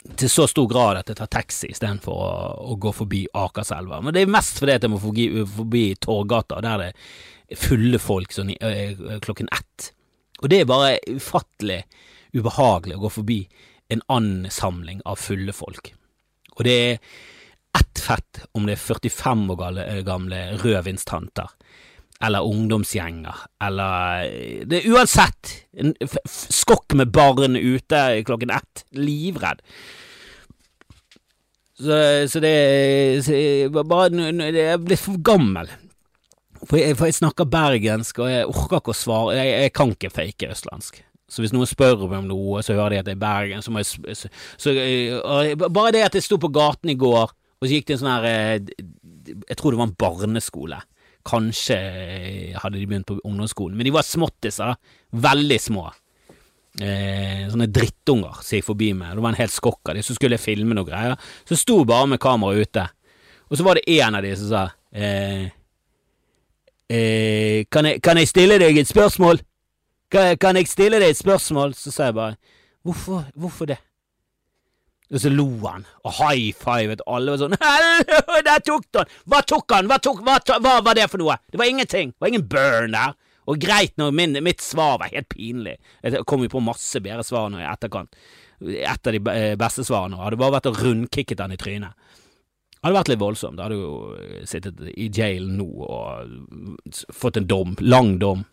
Til så stor grad at jeg tar taxi istedenfor å, å gå forbi Akerselva. Men det er mest fordi at jeg må forbi, forbi Torgata, der det er fulle folk sånn i, ø, klokken ett. Og det er bare ufattelig ubehagelig å gå forbi en ansamling av fulle folk. Og det er ett fett om det er 45 år gamle rødvinstanter, eller ungdomsgjenger, eller Det er uansett en skokk med barn ute klokken ett, livredd. Så, så det så bare Jeg er blitt for gammel for jeg, for jeg, snakker bergensk, og jeg orker ikke å svare. Jeg, jeg, kan ikke fake østlandsk. Så hvis noen spør meg om noe, så hører de at det er Bergen, så må jeg så, så, Bare det at jeg sto på gaten i går, og så gikk det en sånn her eh, Jeg tror det var en barneskole. Kanskje hadde de begynt på ungdomsskolen, men de var småttiser. Veldig små. Eh, sånne drittunger som gikk forbi meg. Det var en hel skokk av de, så skulle jeg filme noe greier. Så sto bare med kamera ute, og så var det en av de som sa eh, eh, kan, jeg, kan, jeg, stille deg et spørsmål? Kan, kan, jeg stille deg et spørsmål? Så sa jeg bare hvorfor, hvorfor det? Og så lo han, og high fivet alle var sånn Hallo, der tok han! Hva tok han? Hva, tok, hva, hva, var det for noe? Det var ingenting. Det var ingen burn der. Og greit når min, mitt svar var helt pinlig. Jeg kom jo på masse bedre svar nå i etterkant. Et av de eh, beste svarene hadde bare vært å rundkikket han i trynet hadde vært litt voldsomt. Da hadde jo sittet i jail nå og fått en dom, lang dom.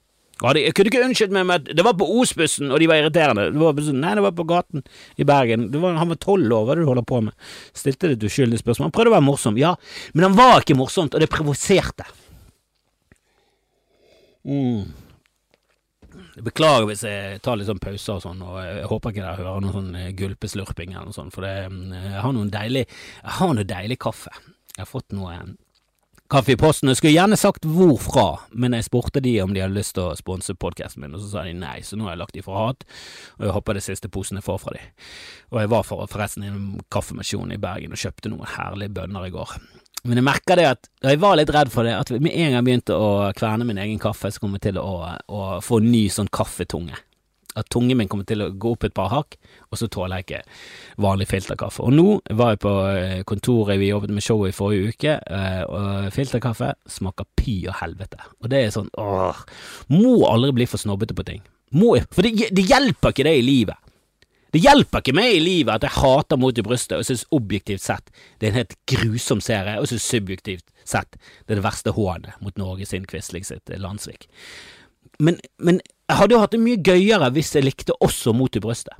Og jeg kunne ikke unnskyldt meg med at det var på Osbussen, og de var irriterende. Det var, sånn, nei, det var på gaten i Bergen. Var, han var tolv år, hva er det du holder på med? Stilte det et uskyldig spørsmål. Han prøvde å være morsom, ja, men han var ikke morsomt, og det provoserte. Mm. Jeg beklager hvis jeg tar litt sånn pauser og sånn, og jeg håper ikke dere hører noe sånn gulpeslurping eller noe sånt, for det, jeg har noen deilig, jeg har noe deilig kaffe. Jeg har fått noe kaffe i posten. Jeg skulle gjerne sagt hvorfra, men jeg spurte de om de hadde lyst til å sponse podkasten min, og så sa de nei, så nå har jeg lagt de for hat, og jeg håper det siste posen jeg får fra de. Og jeg var for, forresten i en kaffemasjon i Bergen og kjøpte noen herlige bønner i går. Men jeg merker det at jeg var litt redd for det, at med en gang jeg begynte å kverne min egen kaffe, så kom jeg til å, å få ny sånn kaffetunge. At tungen min kommer til å gå opp et par hakk, og så tåler jeg ikke vanlig filterkaffe. Og nå var jeg på eh, kontoret, vi jobbet med showet i forrige uke, eh, og filterkaffe smaker py og helvete. Og det er sånn åh, Må aldri bli for snobbete på ting. Må, for det, det hjelper ikke det i livet. Det hjelper ikke meg i livet at jeg hater Mot i brystet og synes objektivt sett det er en helt grusom serie, og synes subjektivt sett det er det verste hånet mot Norge sin Quisling sitt Landsvik. Men, men, jeg hadde jo hatt det mye gøyere hvis jeg likte også Mot i brøstet.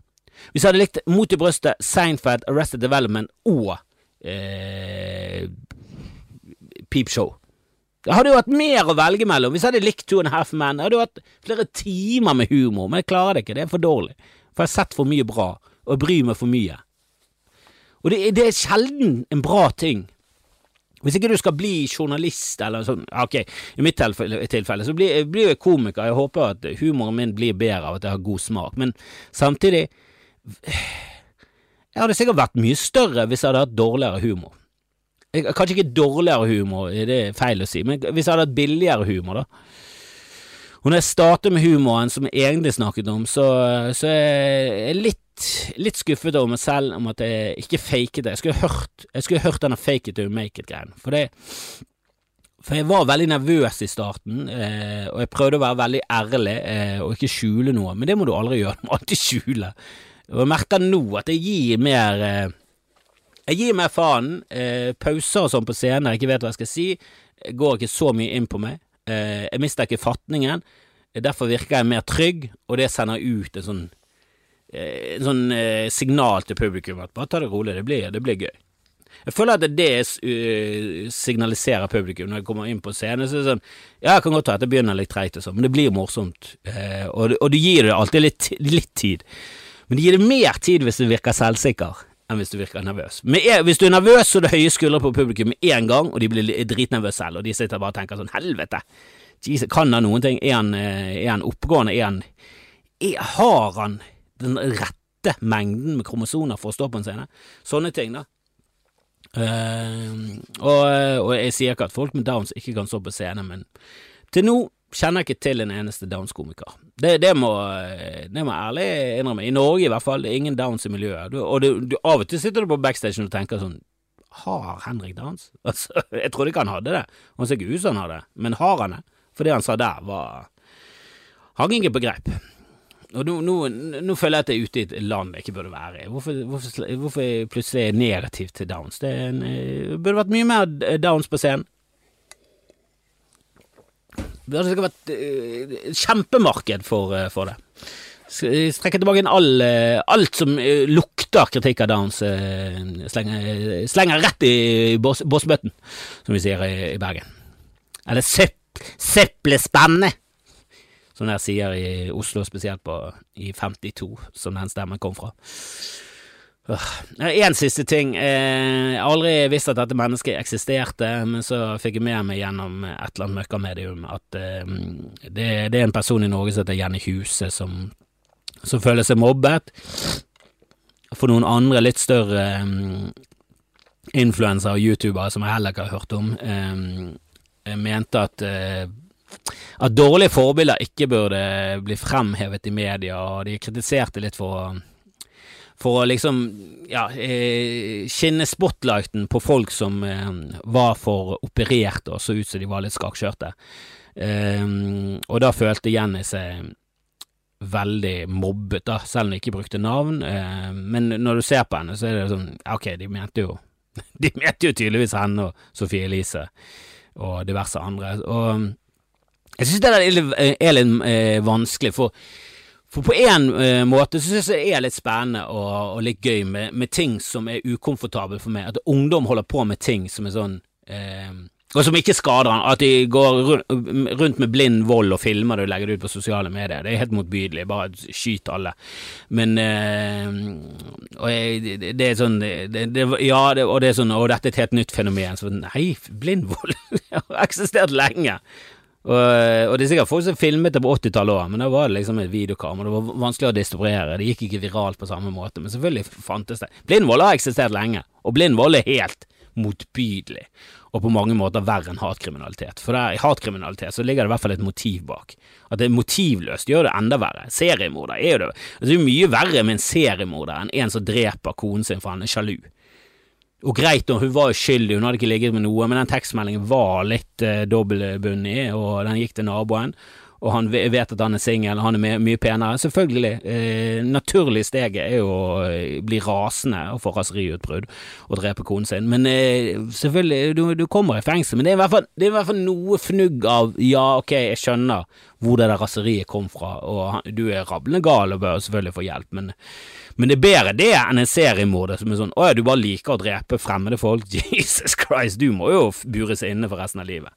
Hvis jeg hadde likt Mot i brøstet, Seinfeld, Arrested Development og eh, Peep Show. Jeg hadde jo hatt mer å velge mellom. Hvis jeg hadde likt Two and a Half Men, hadde jo hatt flere timer med humor, men jeg klarer det ikke, det er for dårlig. For jeg har sett for mye bra, og jeg bryr meg for mye. Og det, det er sjelden en bra ting. Hvis ikke du skal bli journalist eller sånn, ok, i mitt tilfelle, tilfelle så blir, blir jeg komiker, jeg håper at humoren min blir bedre av at jeg har god smak, men samtidig Jeg hadde sikkert vært mye større hvis jeg hadde hatt dårligere humor. Kanskje ikke dårligere humor, det er feil å si, men hvis jeg hadde hatt billigere humor, da. Og når jeg starter med humoren som jeg egentlig snakket om, så, så er jeg litt, litt skuffet over meg selv om at jeg ikke faket det. Jeg skulle hørt, jeg skulle hørt denne fake it to make it-greien. For, for jeg var veldig nervøs i starten, eh, og jeg prøvde å være veldig ærlig eh, og ikke skjule noe, men det må du aldri gjøre, du må alltid skjule. Og jeg merker nå at jeg gir mer eh, Jeg gir mer faen. Eh, pauser og sånn på scenen, jeg ikke vet hva jeg skal si, går ikke så mye inn på meg. Eh, jeg mister ikke fatningen. Derfor virker jeg mer trygg, og det sender ut en sånn, en sånn eh, signal til publikum at bare ta det rolig, det blir, det blir gøy. Jeg føler at det uh, signaliserer publikum når jeg kommer inn på scenen. Så det er sånn, ja, jeg kan godt ta at det begynner litt treigt, sånn, men det blir morsomt. Uh, og, og, du gir det alltid litt, litt, tid. Men du gir det mer tid hvis du virker selvsikker enn hvis du virker nervøs. Men hvis du er nervøs, så er det høye skuldre på publikum med en gang, og de blir dritnervøse selv, og de sitter bare og tenker sånn helvete, Jesus, kan han noen ting? Er han, eh, er han oppegående? Er han er, Har han den rette mengden med kromosoner for å stå på en scene? Sånne ting, da. Uh, og, og, jeg sier ikke at folk med downs ikke kan stå på scene, men til nå kjenner jeg ikke til en eneste downs-komiker. Det, det, må, jeg må ærlig innrømme. I Norge i hvert fall, det er ingen downs i miljøet. Du, og du, du, av og til sitter du på backstage og tenker sånn Har Henrik downs? Altså, jeg trodde ikke han hadde det. Han ser ikke ut som han hadde det, men har han det? For det han sa der, var hang ikke på greip. Og nå, nå, nå, føler jeg at jeg er ute i et land jeg ikke burde være i. Hvorfor, hvorfor, hvorfor jeg plutselig er negativ til downs? Det en, eh, burde vært mye mer downs på scenen. Det burde sikkert vært uh, kjempemarked for, uh, for det. Strekke tilbake all, alt som lukter kritikk av downs, slenger, slenger, rett i bossbøtten, som vi sier i, i Bergen. Eller søpp Søppelspannet! Som dere sier i Oslo, spesielt på, i 52, som den stemmen kom fra. En siste ting. Eh, jeg har aldri visst at dette mennesket eksisterte, men så fikk jeg med meg gjennom et eller annet møkkamedium at eh, det, det, er en person i Norge som heter Jenny Huse, som, som føler seg mobbet. For noen andre litt større um, influensere og youtubere som jeg heller ikke har hørt om, mente at eh, at dårlige forbilder ikke burde bli fremhevet i media, og de kritiserte litt for, for å liksom ja, eh, skinne spotlighten på folk som eh, var for opererte og så ut som de var litt skakkjørte. og da følte Jenny seg veldig mobbet, da, selv om de ikke brukte navn. men når du ser på henne, så er det sånn Ok, de mente jo De mente jo tydeligvis henne og Sophie Elise og diverse andre. Og Jeg syns det er litt, er litt eh, vanskelig, for, for på en eh, måte så syns jeg det er litt spennende og, og litt gøy med, med, ting som er ukomfortable for meg. At ungdom holder på med ting som er sånn eh, og som ikke skader han. At de går rundt med blind vold og filmer det og legger det ut på sosiale medier. Det er helt motbydelig. Bare skyt alle. Men øh, og jeg, det, er sånn det, det, Ja, det, og det er sånn Og dette er et helt nytt fenomen. Så nei, blind vold har eksistert lenge. Og, og, det er sikkert folk som filmet det på 80-tallet òg, men da var det liksom et videokamera. Det var vanskelig å distribuere. Det gikk ikke viralt på samme måte, men selvfølgelig fantes det. Blind vold har eksistert lenge, og blind vold er helt motbydelig og på mange måter verre enn hatkriminalitet. For der, i hatkriminalitet så ligger det i hvert fall et motiv bak. At det er motivløst gjør det enda verre. Seriemorder er jo det. Altså, det er mye verre med en seriemorder enn en som dreper konen sin for han er sjalu. Og greit, hun var uskyldig, hun hadde ikke ligget med noe, men den tekstmeldingen var litt eh, dobbeltbundet, og den gikk til naboen og han vet at han er singel, han er mye penere. Selvfølgelig, eh, naturlig steget er jo å eh, bli rasende og få raseriutbrudd og drepe konen sin, men eh, selvfølgelig, du, du, kommer i fengsel. Men det er, i hvert fall, det er i hvert fall noe fnugg av ja, ok, jeg skjønner hvor det der raseriet kom fra, og han, du er rablende gal og bør selvfølgelig få hjelp, men, men det er bedre det enn en seriemorder som er sånn å ja, du bare liker å drepe fremmede folk, Jesus Christ, du må jo bures inne for resten av livet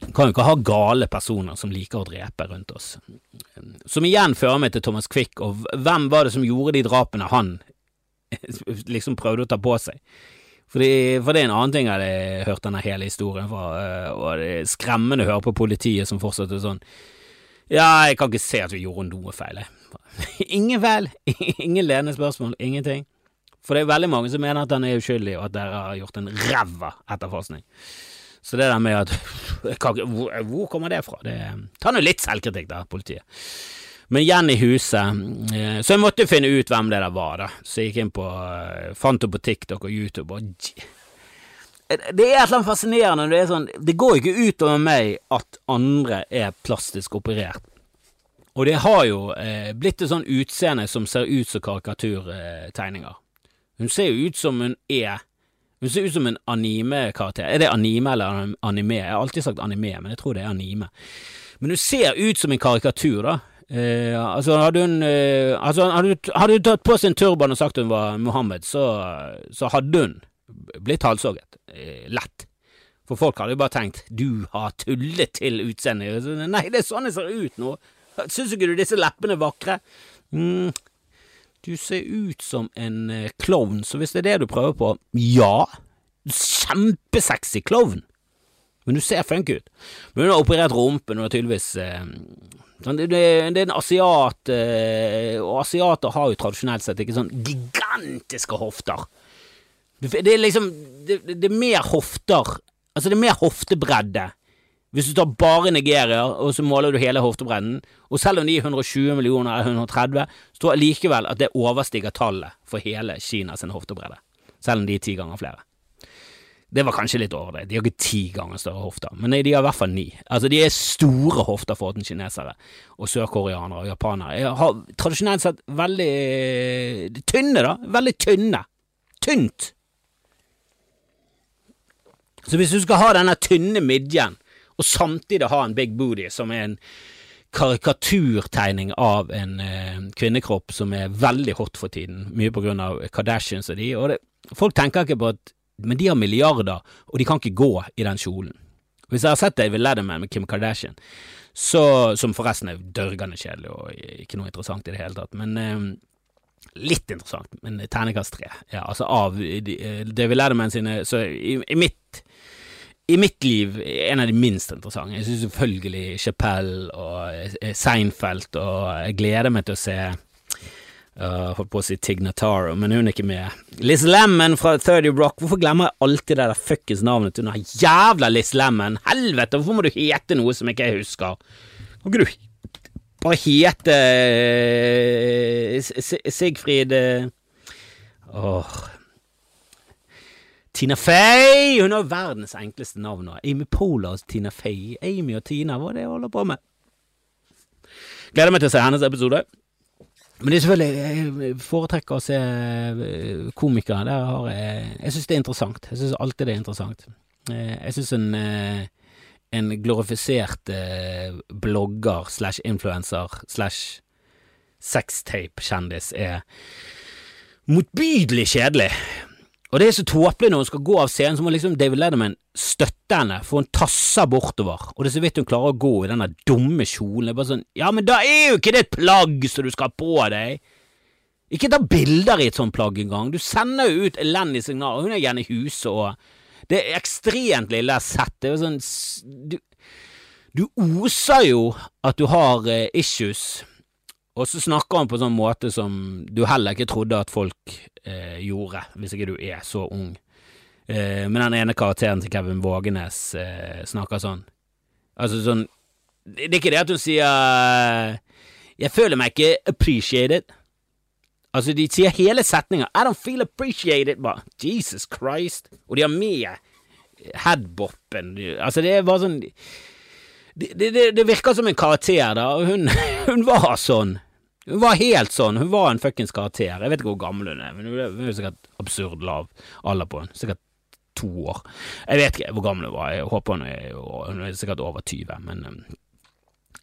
kan jo ikke ha gale personer som liker å drepe rundt oss. Som igjen fører meg til Thomas Quick, og hvem var det som gjorde de drapene han liksom prøvde å ta på seg? Fordi, for det er en annen ting jeg hadde hørt denne hele historien fra, eh, og det er skremmende å høre på politiet som fortsatt er sånn Ja, jeg kan ikke se at vi gjorde noe feil, Ingen feil, ingen ledende spørsmål, ingenting. For det er veldig mange som mener at han er uskyldig, og at dere har gjort en ræva etterforskning. Så det der med at hvor, hvor, kommer det fra? Det tar nå litt selvkritikk, da, politiet. Men igjen i huset, eh, så jeg måtte finne ut hvem det der var, da. Så jeg gikk inn på eh, Fant henne på TikTok og YouTube og Det er et eller annet fascinerende det sånn Det går ikke utover meg at andre er plastisk operert. Og det har jo eh, blitt et sånn utseende som ser ut som karikaturtegninger. Hun ser jo ut som hun er hun ser ut som en anime-karakter. Er det anime eller anime? Jeg har alltid sagt anime, men jeg tror det er anime. Men hun ser ut som en karikatur, da. Eh, altså, hadde hun, eh, altså, hadde, hadde hun tatt på seg en turban og sagt hun var Mohammed, så, så hadde hun blitt halshogget. Eh, lett. For folk hadde jo bare tenkt du har tullet til utseendet. Nei, det er sånn jeg ser ut nå. Syns ikke du disse leppene er vakre? Mm, du ser ut som en eh, klovn, så hvis det er det du prøver på, ja, kjempesexy klovn, men du ser funky ut. Men hun har operert rumpen, og tydeligvis eh, sånn, det, det, det, er en asiat, eh, og asiater har jo tradisjonelt sett ikke sånn gigantiske hofter. Det er liksom det, det er mer hofter Altså, det er mer hoftebredde hvis du tar bare Nigeria, og så måler du hele hoftebredden, og selv om de er 120 millioner eller 130, så tror jeg likevel at det overstiger tallet for hele Kinas hoftebredde. Selv om de er ti ganger flere. Det var kanskje litt over det. de har ikke ti ganger større hofter, men de har i hvert fall ni. Altså, de er store hofter for den kinesere, og sørkoreanere og japanere. Jeg har tradisjonelt sett veldig tynne, da. Veldig tynne. Tynt. Så hvis du skal ha denne tynne midjen, og samtidig ha en big booty, som er en karikaturtegning av en eh, kvinnekropp som er veldig hot for tiden, mye på grunn av Kardashians og de, og det, folk tenker ikke på at men de har milliarder, og de kan ikke gå i den kjolen. Hvis jeg har sett David Letterman med Kim Kardashian, så, som forresten er dørgende kjedelig og ikke noe interessant i det hele tatt, men eh, litt interessant, men terningkast tre. Ja, altså av eh, David Letterman sine Så i, i mitt i mitt liv en av de minst interessante. Jeg synes selvfølgelig Chapelle og eh, Seinfeld, og jeg gleder meg til å se uh, Holdt på å si Tignataro, men hun er ikke med. Liz Lemon fra 30 Rock. Hvorfor glemmer jeg alltid det der fuckings navnet til den jævla Liz Lemon? Helvete, hvorfor må du hete noe som ikke jeg husker? Kan ikke du bare hete uh, Sigfrid uh, Åh Tina Fey! Hun har verdens enkleste navn nå. Amy Polar og Tina Fey. Amy og Tina, hva er det jeg holder på med? Gleder meg til å se hennes episode. Men det er selvfølgelig Jeg foretrekker å se eh, komikere. Der har jeg Jeg syns det er interessant. Jeg syns alltid det er interessant. Eh, jeg syns en, eh, en glorifisert blogger slash influenser slash sextape-kjendis er motbydelig kjedelig. Og det er så tåpelig når hun skal gå av scenen, så må liksom David Letterman støtte henne, for hun tasser bortover, og det er så vidt hun klarer å gå i denne dumme kjolen. Det er bare sånn, ja, men da er jo ikke det et plagg som du skal ha på deg! Ikke ta bilder i et sånt plagg engang, du sender jo ut elendige signaler, hun er gjerne i huset og Det er ekstremt lille sett, det er jo sånn du, du oser jo at du har uh, issues, og så snakker han på sånn måte som du heller ikke trodde at folk eh, gjorde, hvis ikke du er så ung. Eh, men den ene karakteren til Kevin Vågenes eh, snakker sånn. Altså sånn Det er ikke det at hun sier 'Jeg føler meg ikke appreciated'. Altså, de sier hele setninga 'I don't feel appreciated', bare Jesus Christ. Og de har med headboppen. Altså, det er bare sånn det, det, det, virker som en karakter, da, hun, hun, var sånn. Hun var helt sånn. Hun var en fuckings karakter. Jeg vet ikke hvor gammel hun er, men hun er sikkert absurd lav alder på henne. Sikkert to år. Jeg vet ikke hvor gammel hun var. Jeg håper hun er, hun er sikkert over 20, men um,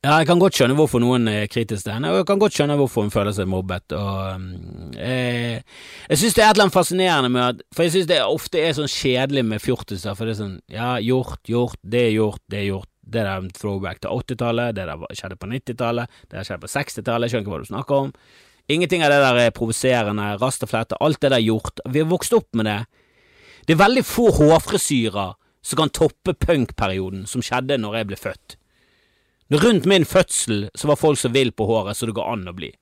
ja, jeg kan godt skjønne hvorfor noen er kritisk til henne, og jeg kan godt skjønne hvorfor hun føler seg mobbet. Og, eh, jeg synes det er et eller annet fascinerende med at For jeg synes det ofte er sånn kjedelig med fjortiser, for det er sånn Ja, gjort, gjort, det er gjort, det er gjort. Det er en throwback til 80-tallet, det der skjedde på 90-tallet, det der skjedde på 60-tallet, skjønner ikke hva du snakker om. Ingenting av det der er provoserende, rastaflette, alt det der er gjort. Vi har vokst opp med det. Det er veldig få hårfrisyrer som kan toppe punkperioden som skjedde når jeg ble født. Rundt min fødsel så var folk så vill på håret så det går an å bli.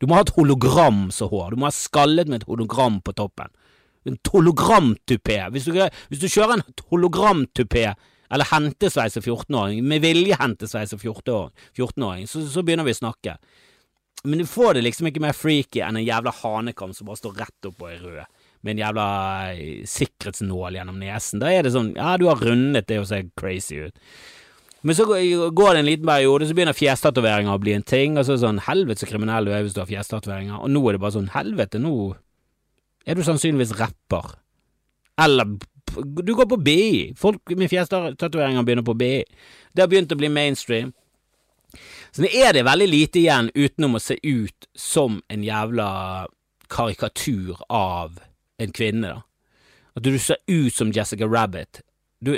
Du må ha et hologram som hår, du må ha skallet med et hologram på toppen. En hologramtupé. Hvis, hvis, du kjører en hologramtupé eller hentesveis som 14-åring, med vilje hentesveis som 14-åring, så, så, begynner vi å snakke. Men du får det liksom ikke mer freaky enn en jævla hanekam som bare står rett oppå i rød, med en jævla eh, sikkerhetsnål gjennom nesen. Da er det sånn, ja, du har rundet det og ser crazy ut. Men så går det en liten periode, så begynner fjestatoveringer å bli en ting, og så er det sånn helvete så kriminell du er hvis du har fjestatoveringer, og nå er det bare sånn helvete, nå er du sannsynligvis rapper. Eller du går på BI. Folk med fjestatoveringer begynner på BI. Det har begynt å bli mainstream. Så nå er det veldig lite igjen utenom å se ut som en jævla karikatur av en kvinne, da. At du ser ut som Jessica Rabbit. Du,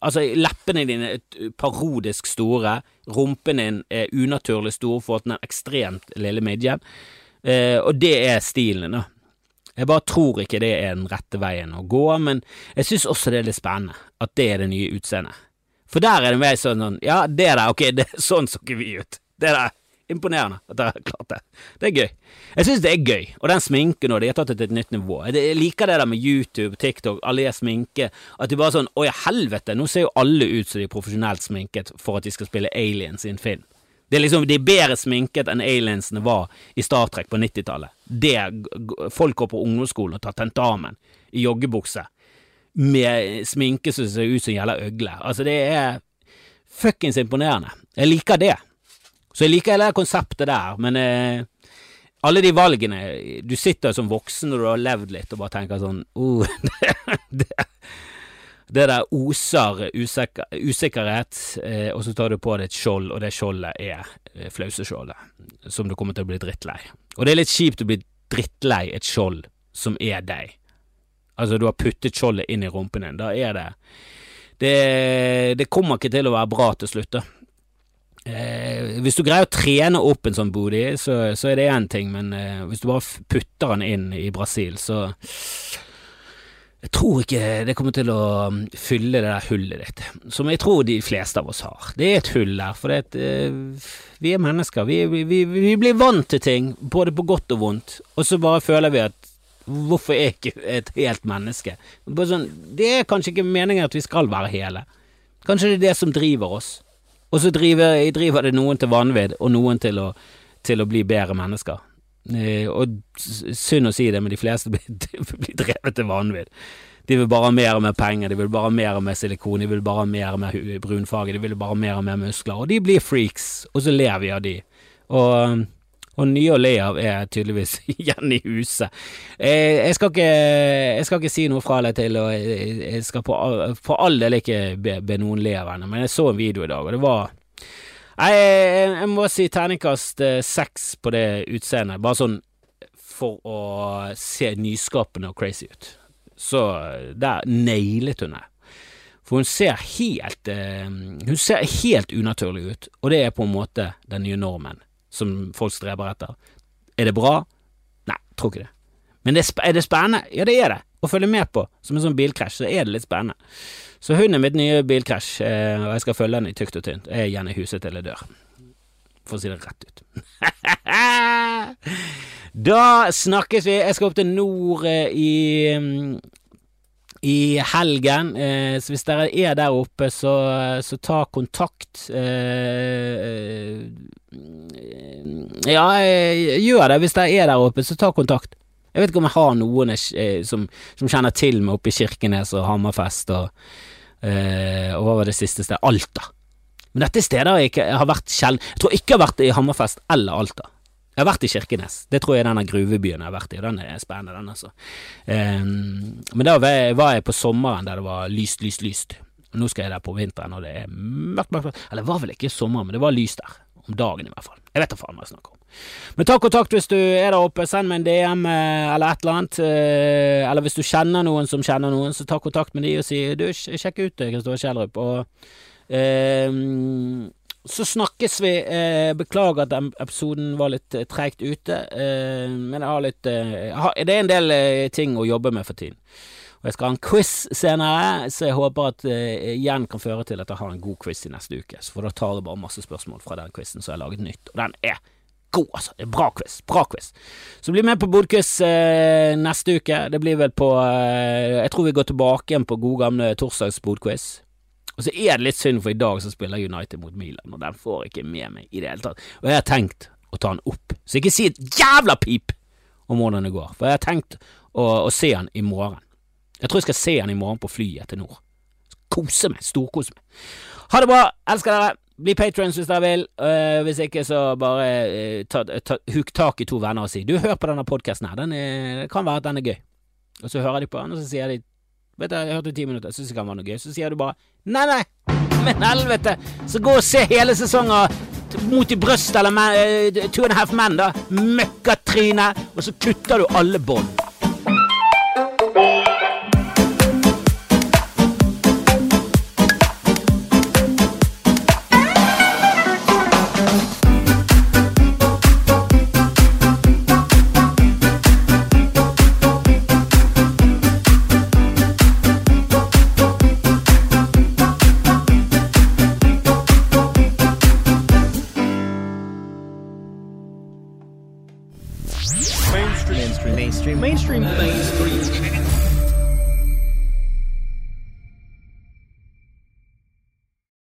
altså, leppene dine er parodisk store, rumpen din er unaturlig stor for at den er ekstremt lille midjen, eh, og det er stilen, da. Jeg bare tror ikke det er den rette veien å gå, men jeg synes også det er litt spennende at det er det nye utseendet. For der er det mer sånn sånn, ja, det der, ok, det, sånn så ikke vi ut. Det der, imponerende at dere har klart det. Det er gøy. Jeg synes det er gøy, og den sminken og de har tatt det til et nytt nivå. Jeg liker det der med YouTube, TikTok, alle de sminke, at de bare sånn, å ja, helvete, nå ser jo alle ut som de er profesjonelt sminket for at de skal spille aliens i en film. Det er liksom, De er bedre sminket enn aliensene var i Star Trek på 90-tallet. Folk går på ungdomsskolen og tar tentamen i joggebukse med sminke som ser ut som gjelder øgle. Altså, det er fuckings imponerende. Jeg liker det. Så jeg liker hele konseptet der, men eh, alle de valgene Du sitter som voksen når du har levd litt og bare tenker sånn oh, det, det, det der oser usikker, usikkerhet, eh, og så tar du på deg et skjold, og det skjoldet er eh, flauseskjoldet, som du kommer til å bli drittlei. Og det er litt kjipt å bli drittlei et skjold som er deg. Altså, du har puttet skjoldet inn i rumpen din. Da er det Det, det kommer ikke til å være bra til slutt, da. Eh, hvis du greier å trene opp en sånn booty, så, så er det én ting, men eh, hvis du bare putter den inn i Brasil, så jeg tror ikke det kommer til å um, fylle det der hullet ditt, som jeg tror de fleste av oss har. Det er et hull der, for det, uh, vi er mennesker. Vi, vi, vi, blir vant til ting, både på godt og vondt, og så bare føler vi at hvorfor er jeg ikke et helt menneske? Sånn, det er kanskje ikke meningen at vi skal være hele. Kanskje det er det som driver oss, og så driver, driver det noen til vanvidd, og noen til å, til å bli bedre mennesker. Eh, og synd å si det, men de fleste blir, drevet til vanvidd. De vil bare ha mer og mer penger, de vil bare ha mer og mer silikon, de vil bare ha mer og mer brunfarge, de vil bare ha mer og mer muskler, og de blir freaks, og så ler vi av de. Og Og nye å le av er tydeligvis igjen i huset. jeg, skal ikke, jeg skal ikke si noe fra eller til, og jeg skal på, for all del ikke be, be noen le av henne, men jeg så en video i dag, og det var jeg, jeg må si terningkast eh, seks på det utseendet, bare sånn for å se nyskapende og crazy ut. Så der nailet hun det. For hun ser helt eh, Hun ser helt unaturlig ut, og det er på en måte den nye normen som folk streber etter. Er det bra? Nei, tror ikke det. Men det er, det spennende? Ja, det er det. Å følge med på som en sånn bilkrasj, så er det litt spennende. Så hun er mitt nye bilkrasj, eh, og jeg skal følge den i tykt og tynt. Jeg er igjen i huset til jeg dør. For å si det rett ut. da snakkes vi. Jeg skal opp til nord eh, i i helgen. Eh, så hvis dere er der oppe, så, så ta kontakt. Ja, gjør det. Hvis dere er der oppe, så ta kontakt. Jeg vet ikke om jeg har noen jeg, som, som kjenner til meg oppe i Kirkenes og Hammerfest og, eh, og hva var det siste stedet? Alta. Men dette er steder jeg ikke har vært sjelden Jeg tror ikke jeg har vært i Hammerfest eller Alta. Jeg har vært i Kirkenes. Det tror jeg er denne gruvebyen jeg har vært i, den er spennende, den, altså. Um, men da var jeg på sommeren der det var lyst, lyst, lyst. Nå skal jeg der på vinteren, og det er mørkt, mørkt, mørkt. Eller det var vel ikke sommer, men det var lyst der. Om dagen, i hvert fall. Jeg vet da faen hva jeg snakker om. Men ta kontakt hvis du er der oppe. Send meg en DM eh, eller et eller annet. Eh, eller hvis du kjenner noen som kjenner noen, så ta kontakt med de og si du, sjekk ut Kristoffer Kjellrup. Og um, så snakkes vi. Eh, beklager at den episoden var litt eh, treigt ute, eh, men jeg har litt eh, Det er en del eh, ting å jobbe med for tiden. Og jeg skal ha en quiz senere, så jeg håper at eh, igjen kan føre til at jeg har en god quiz i neste uke. For da tar det bare masse spørsmål fra den quizen som jeg har laget nytt. Og den er god, altså. Bra quiz. Bra quiz. Så bli med på Bodquiz eh, neste uke. Det blir vel på eh, Jeg tror vi går tilbake igjen på god gamle torsdags Bodquiz. Og så er det litt synd, for i dag så spiller United mot Milan, og den får ikke med meg i det hele tatt. Og jeg har tenkt å ta den opp, så ikke si et jævla pip om hvordan det går, for jeg har tenkt å, å se den i morgen. Jeg tror jeg skal se den i morgen på flyet til nord. Kose meg, storkose meg. Ha det bra, elsker dere. Bli patrons hvis dere vil. Uh, hvis ikke, så bare uh, ta, ta, huk tak i to venner og si Du, hør på denne podkasten her. Den er, det kan være at den er gøy. Og så hører de på den, og så sier de Vet du, jeg hørte ti minutter, jeg syns det kan være noe gøy. Så sier du bare nei, nei, men helvete, så gå og se hele sesongen mot i brøstet eller uh, Two and a Half Men, da. Møkkatryne. Og så kutter du alle bånd.